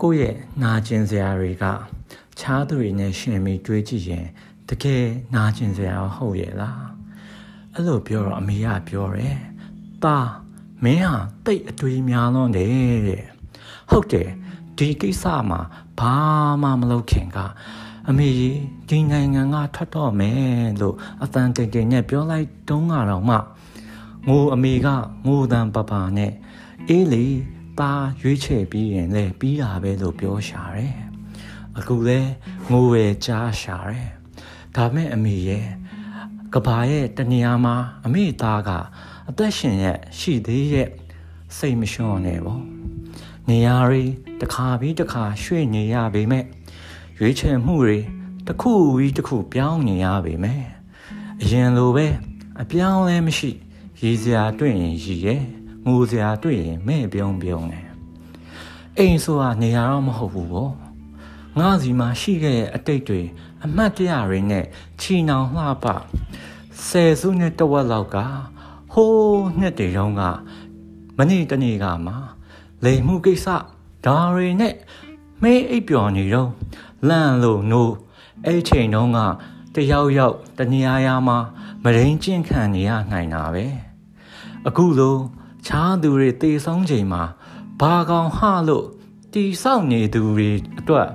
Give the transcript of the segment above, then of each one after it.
ကိုယ့်ရဲ့နာကျင်စရာတွေကခြားသူတွေနဲ့ရှင်ပြီးတွေးကြည့်ရင်တကယ်နာကျင်စရာဟုတ်ရဲ့လားအဲ့လိုပြောတော့အမေကပြောတယ်။ตาမင်းဟာတိတ်အတွေးများလွန်းတယ်တဲ့။ဟုတ်တယ်ဒီကိစ္စမှာဘာမှမလုပ်ခင်ကအမေကြီးဒီနိုင်ငံကထွက်တော့မယ်လို့အတန်တိတ်တိတ်နဲ့ပြောလိုက်တုံးကတော့မှငိုအမေကငိုတန်ပပနဲ့အေးလေ ตาရွေးချယ်ပြီးရင်လေပြီးတာပဲလို့ပြောရှာတယ်အခုလဲငိုဝဲကြားရှာတယ်ဒါမဲ့အမေရဲ့ကဘာရဲ့တနေရာမှာအမေသားကအသက်ရှင်ရဲ့ရှိသေးရဲ့စိတ်မလျှော့နဲ့ပေါ့နေရာတွေတစ်ခါပြီးတစ်ခါရွှေ့နေရပေမဲ့ရွေးချယ်မှုတွေတစ်ခုပြီးတစ်ခုပြောင်းနေရပေမဲ့အရင်လိုပဲအပြောင်းလဲမရှိရည်စရာတွေ့ရင်ရည်ရဲ့ ငိုစရာတွေ့ရင်မဲ့ပြုံးပြုံးတယ်အိမ်ဆိုတာနေရာတော့မဟုတ်ဘူးပေါ့ငါစီမှာရှိခဲ့တဲ့အတိတ်တွေအမှတ်တရတွေနဲ့ချီနှောင်လှပဆယ်စုနှစ်တဝက်လောက်ကဟိုးနှစ်တွေတုန်းကမနေ့တနေ့ကမှလိမ်မှုကိစ္စဒါတွေနဲ့မေးအိပ်ပျော်နေတော့လန့်လို့နိုးအဲ့ချိန်တုန်းကတယောက်ယောက်တနေရာရာမှာမရင်းကျင့်ခံနေရနိုင်တာပဲအခုလို ခြားသူတွေတေဆုံးချိန်မှာဘာကောင်ဟလို့တီဆောက်နေသူတွေအတွက်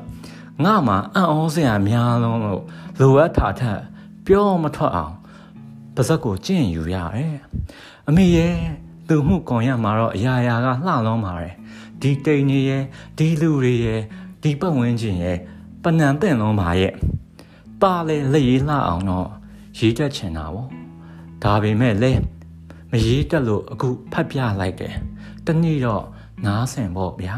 ငါမှအံ့ဩစရာများလုံးလို့လိုအပ်တာထက်ပြောမထွက်အောင်ပါဇက်ကိုကျင့်ယူရတယ်အမေရဲ့သူမှုကွန်ရမှာတော့အရာရာကလှလုံးပါတယ်ဒီတိန်နေရဲ့ဒီလူတွေရဲ့ဒီပတ်ဝန်းကျင်ရဲ့ပနံတဲ့လုံးပါရဲ့ပါလေလက်ရေးလှအောင်တော့ရေးတတ်ချင်တာပေါ့ဒါပေမဲ့လဲမ ရေးတက်လို့အခုဖတ်ပြလိုက်တယ်တနေ့တော့နားဆင်ပေါ့ဗျာ